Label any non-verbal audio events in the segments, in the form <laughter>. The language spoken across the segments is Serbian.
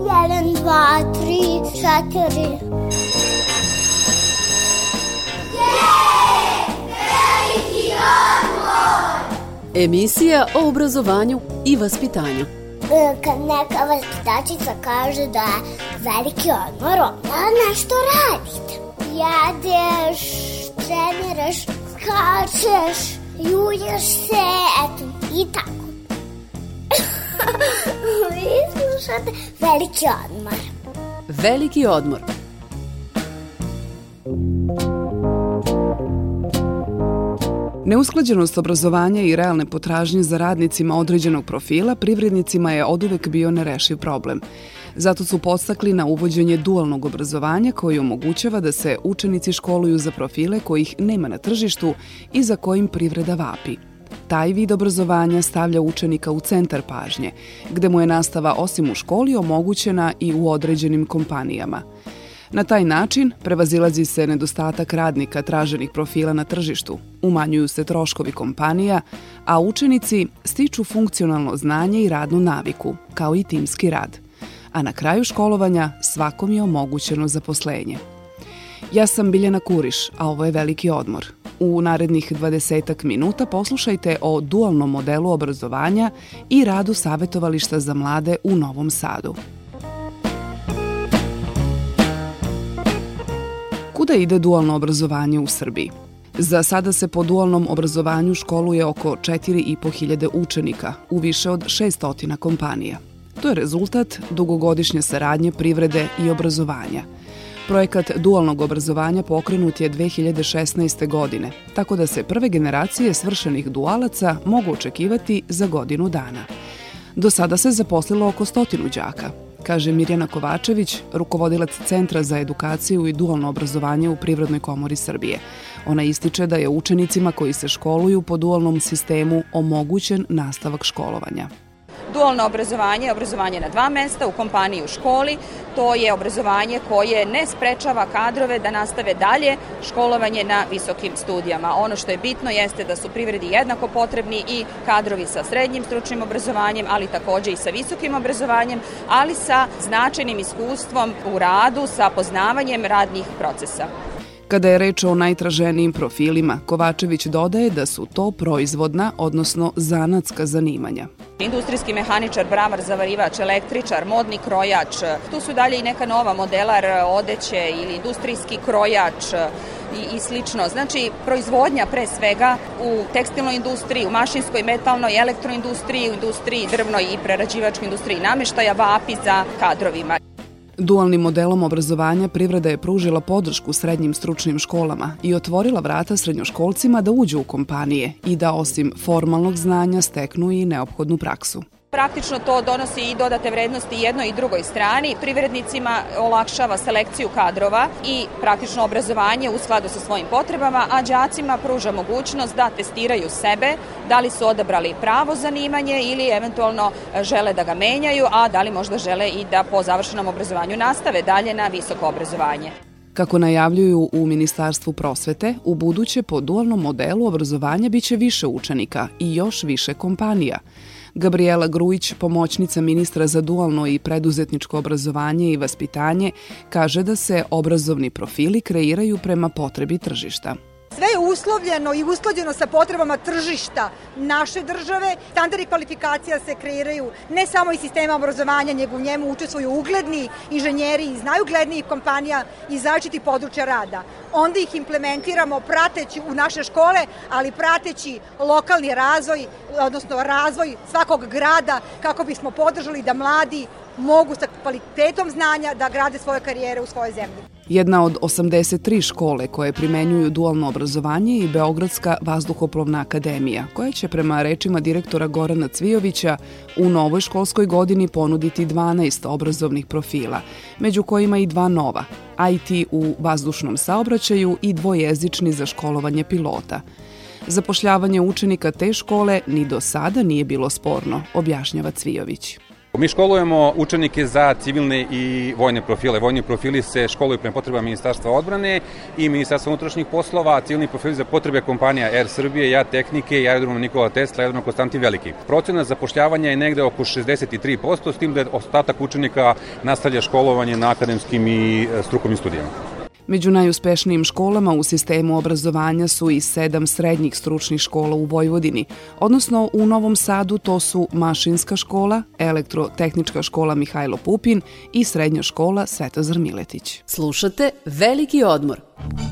Jedan, dva, tri, četiri. Emisija o obrazovanju i vaspitanju. E, Kad neka vaspitačica kaže da je veliki odmor, onda nešto radite. Jedeš, treniraš, skačeš, julješ se, eto, i tako. Slušate veliki odmor. Veliki odmor. Neusklađenost obrazovanja i realne potražnje za radnicima određenog profila privrednicima je oduvek bio nerešiv problem. Zato su podstakli na uvođenje dualnog obrazovanja koji omogućava da se učenici školuju za profile kojih nema na tržištu i za kojim privreda vapi. Taj vid obrazovanja stavlja učenika u centar pažnje, gde mu je nastava osim u školi omogućena i u određenim kompanijama – Na taj način prevazilazi se nedostatak radnika traženih profila na tržištu, umanjuju se troškovi kompanija, a učenici stiču funkcionalno znanje i radnu naviku, kao i timski rad. A na kraju školovanja svakom je omogućeno zaposlenje. Ja sam Biljana Kuriš, a ovo je Veliki odmor. U narednih 20 minuta poslušajte o dualnom modelu obrazovanja i radu Savetovališta za mlade u Novom Sadu. Kuda ide dualno obrazovanje u Srbiji? Za sada se po dualnom obrazovanju školuje oko 4.500 učenika u više od 600 kompanija. To je rezultat dugogodišnje saradnje privrede i obrazovanja. Projekat dualnog obrazovanja pokrenut je 2016. godine, tako da se prve generacije svršenih dualaca mogu očekivati za godinu dana. Do sada se zaposlilo oko stotinu đaka, kaže Mirjana Kovačević, rukovodilac Centra za edukaciju i dualno obrazovanje u Privrednoj komori Srbije. Ona ističe da je učenicima koji se školuju po dualnom sistemu omogućen nastavak školovanja. Dualno obrazovanje je obrazovanje na dva mesta, u kompaniji u školi. To je obrazovanje koje ne sprečava kadrove da nastave dalje školovanje na visokim studijama. Ono što je bitno jeste da su privredi jednako potrebni i kadrovi sa srednjim stručnim obrazovanjem, ali takođe i sa visokim obrazovanjem, ali sa značajnim iskustvom u radu, sa poznavanjem radnih procesa. Kada je reč o najtraženijim profilima, Kovačević dodaje da su to proizvodna, odnosno zanatska zanimanja. Industrijski mehaničar, bramar, zavarivač, električar, modni krojač, tu su dalje i neka nova modelar odeće ili industrijski krojač, i, i slično. Znači, proizvodnja pre svega u tekstilnoj industriji, u mašinskoj, metalnoj, elektroindustriji, u industriji drvnoj i prerađivačkoj industriji nameštaja vapi za kadrovima. Dualnim modelom obrazovanja privreda je pružila podršku srednjim stručnim školama i otvorila vrata srednjoškolcima da uđu u kompanije i da osim formalnog znanja steknu i neophodnu praksu. Praktično to donosi i dodate vrednosti jednoj i drugoj strani. Privrednicima olakšava selekciju kadrova i praktično obrazovanje u skladu sa svojim potrebama, a đacima pruža mogućnost da testiraju sebe, da li su odabrali pravo zanimanje ili eventualno žele da ga menjaju, a da li možda žele i da po završenom obrazovanju nastave dalje na visoko obrazovanje. Kako najavljuju u Ministarstvu prosvete, u buduće po dualnom modelu obrazovanja biće više učenika i još više kompanija – Gabriela Grujić, pomoćnica ministra za dualno i preduzetničko obrazovanje i vaspitanje, kaže da se obrazovni profili kreiraju prema potrebi tržišta. Sve je uslovljeno i usklađeno sa potrebama tržišta naše države. Standardi kvalifikacija se kreiraju ne samo iz sistema obrazovanja, nego u njemu učestvuju ugledni inženjeri iz najuglednijih kompanija iz zaštiti područja rada. Onda ih implementiramo prateći u naše škole, ali prateći lokalni razvoj, odnosno razvoj svakog grada kako bismo podržali da mladi mogu sa kvalitetom znanja da grade svoje karijere u svojoj zemlji. Jedna od 83 škole koje primenjuju dualno obrazovanje i Beogradska vazduhoplovna akademija, koja će prema rečima direktora Gorana Cvijovića u novoj školskoj godini ponuditi 12 obrazovnih profila, među kojima i dva nova, IT u vazdušnom saobraćaju i dvojezični za školovanje pilota. Zapošljavanje učenika te škole ni do sada nije bilo sporno, objašnjava Cvijović. Mi školujemo učenike za civilne i vojne profile. Vojni profili se školuju prema potrebama Ministarstva odbrane i Ministarstva unutrašnjih poslova, a civilni profili za potrebe kompanija Air Srbije, Ja Tehnike i aerodroma Nikola Tesla, aerodroma Konstantin Veliki. Procena zapošljavanja je negde oko 63%, s tim da ostatak učenika nastavlja školovanje na akademskim i e, strukovnim studijama. Među najuspešnijim školama u sistemu obrazovanja su i sedam srednjih stručnih škola u Vojvodini, odnosno u Novom Sadu to su Mašinska škola, Elektrotehnička škola Mihajlo Pupin i Srednja škola Svetozar Miletić. Slušate Veliki odmor. veliki odmor.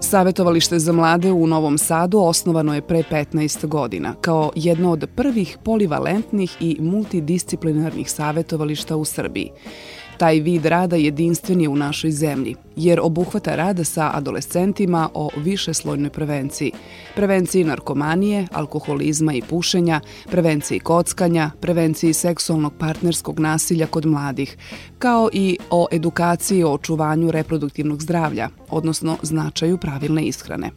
Savetovalište za mlade u Novom Sadu osnovano je pre 15 godina kao jedno od prvih polivalentnih i multidisciplinarnih savetovališta u Srbiji. Taj vid rada jedinstven je u našoj zemlji, jer obuhvata rada sa adolescentima o višeslojnoj prevenciji. Prevenciji narkomanije, alkoholizma i pušenja, prevenciji kockanja, prevenciji seksualnog partnerskog nasilja kod mladih, kao i o edukaciji o očuvanju reproduktivnog zdravlja, odnosno značaju pravilne ishrane.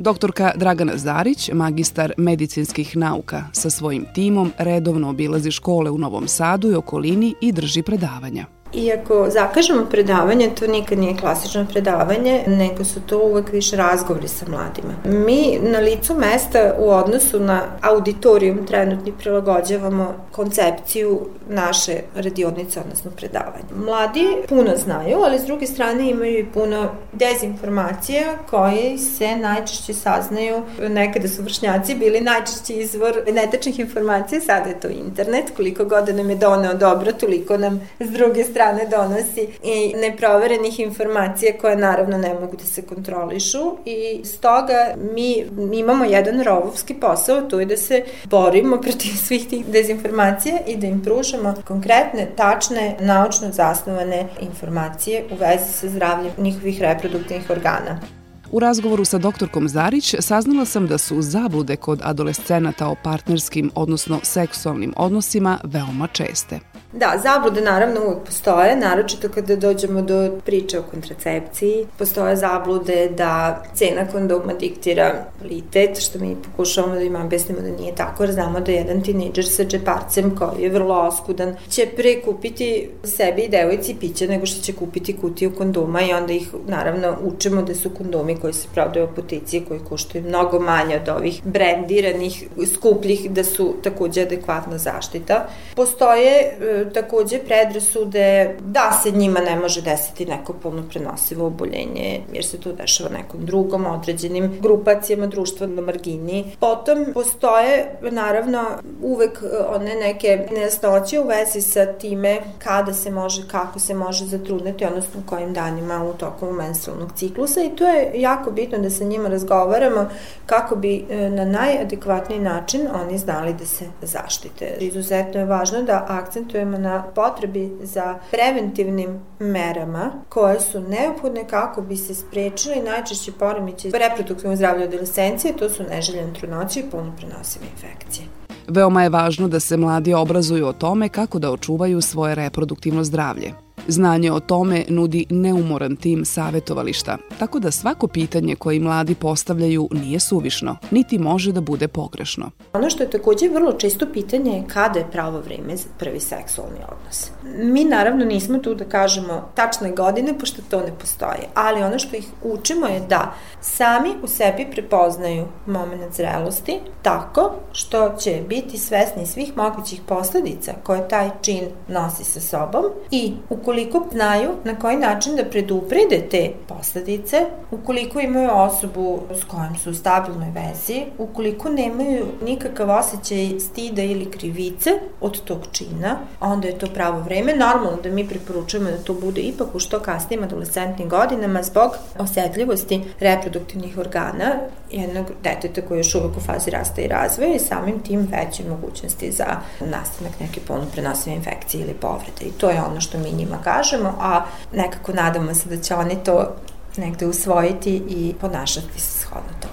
Doktorka Dragana Zarić, magistar medicinskih nauka, sa svojim timom redovno obilazi škole u Novom Sadu i okolini i drži predavanja. Iako zakažemo predavanje, to nikad nije klasično predavanje, nego su to uvek više razgovori sa mladima. Mi na licu mesta u odnosu na auditorijum trenutni prilagođavamo koncepciju naše radionice, odnosno predavanja. Mladi puno znaju, ali s druge strane imaju i puno dezinformacija koje se najčešće saznaju. Nekada su vršnjaci bili najčešći izvor netačnih informacija, sada je to internet, koliko god da nam je doneo dobro, toliko nam s druge strane strane donosi i neproverenih informacija koje naravno ne mogu da se kontrolišu i stoga mi imamo jedan rovovski posao, to je da se borimo <laughs> protiv svih tih dezinformacija i da im pružamo konkretne, tačne, naučno zasnovane informacije u vezi sa zdravljem njihovih reproduktivnih organa. U razgovoru sa doktorkom Zarić saznala sam da su zablude kod adolescenata o partnerskim, odnosno seksualnim odnosima veoma česte. Da, zablude naravno uvek postoje, naročito kada dođemo do priče o kontracepciji. Postoje zablude da cena kondoma diktira kvalitet, što mi pokušavamo da im objasnimo da nije tako, jer znamo da jedan tinejdžer sa džeparcem koji je vrlo oskudan će pre kupiti sebi i devojci piće nego što će kupiti kutiju kondoma i onda ih naravno učimo da su kondomi koji se prodaju u apoteci koji koštaju mnogo manje od ovih brendiranih, skupljih, da su takođe adekvatna zaštita. Postoje e, takođe predrasude da se njima ne može desiti neko polno prenosivo oboljenje, jer se to dešava nekom drugom, određenim grupacijama društva na margini. Potom postoje, naravno, uvek e, one neke nejasnoće u vezi sa time kada se može, kako se može zatrudniti, odnosno kojim danima u toku menstrualnog ciklusa i to je jako bitno da sa njima razgovaramo kako bi e, na najadekvatniji način oni znali da se zaštite. Izuzetno je važno da akcentujemo na potrebi za preventivnim merama koje su neophodne kako bi se sprečili najčešće poremeće reproduktivnog zdravlja adolescencije, to su neželjene trudnoće i polno prenosive infekcije. Veoma je važno da se mladi obrazuju o tome kako da očuvaju svoje reproduktivno zdravlje. Znanje o tome nudi neumoran tim savetovališta, tako da svako pitanje koje mladi postavljaju nije suvišno, niti može da bude pogrešno. Ono što je takođe vrlo često pitanje je kada je pravo vreme za prvi seksualni odnos. Mi naravno nismo tu da kažemo tačne godine, pošto to ne postoji, ali ono što ih učimo je da sami u sebi prepoznaju moment zrelosti tako što će biti svesni svih mogućih posledica koje taj čin nosi sa sobom i ukoliko ukoliko znaju na koji način da preduprede te posledice, ukoliko imaju osobu s kojom su u stabilnoj vezi, ukoliko nemaju nikakav osjećaj stida ili krivice od tog čina, onda je to pravo vreme. Normalno da mi preporučujemo da to bude ipak u što kasnijim adolescentnim godinama zbog osetljivosti reproduktivnih organa jednog deteta koji je još uvek u fazi rasta i razvoja i samim tim veće mogućnosti za nastanak neke polno prenosive infekcije ili povrede. I to je ono što mi njima kažemo, a nekako nadamo se da će oni to negde usvojiti i ponašati se shodno to.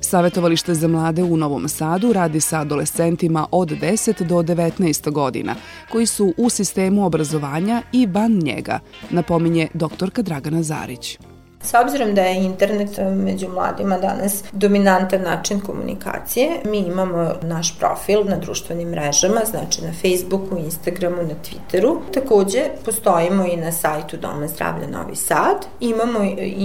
Savetovalište za mlade u Novom Sadu radi sa adolescentima od 10 do 19 godina, koji su u sistemu obrazovanja i van njega, napominje doktorka Dragana Zarić. S obzirom da je internet e, među mladima danas dominantan način komunikacije, mi imamo naš profil na društvenim mrežama, znači na Facebooku, Instagramu, na Twitteru. Takođe, postojimo i na sajtu Doma zdravlja Novi Sad. Imamo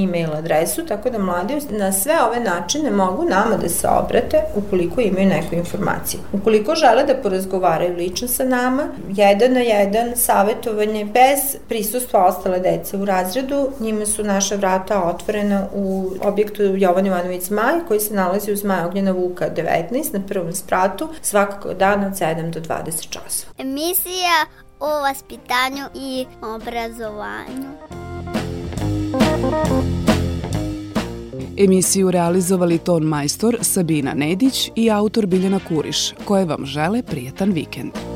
e-mail adresu, tako da mladi na sve ove načine mogu nama da se obrate ukoliko imaju neku informaciju. Ukoliko žele da porazgovaraju lično sa nama, jedan na jedan savetovanje bez prisustva ostale dece u razredu, njima su naša vrata vrata otvorena u objektu Jovan Ivanović Zmaj, koji se nalazi u Zmaj Ognjena Vuka 19 na prvom spratu, svakako dan od 7 do 20 časova. Emisija o vaspitanju i obrazovanju. Emisiju realizovali ton majstor Sabina Nedić i autor Biljana Kuriš, koje vam žele prijetan vikend.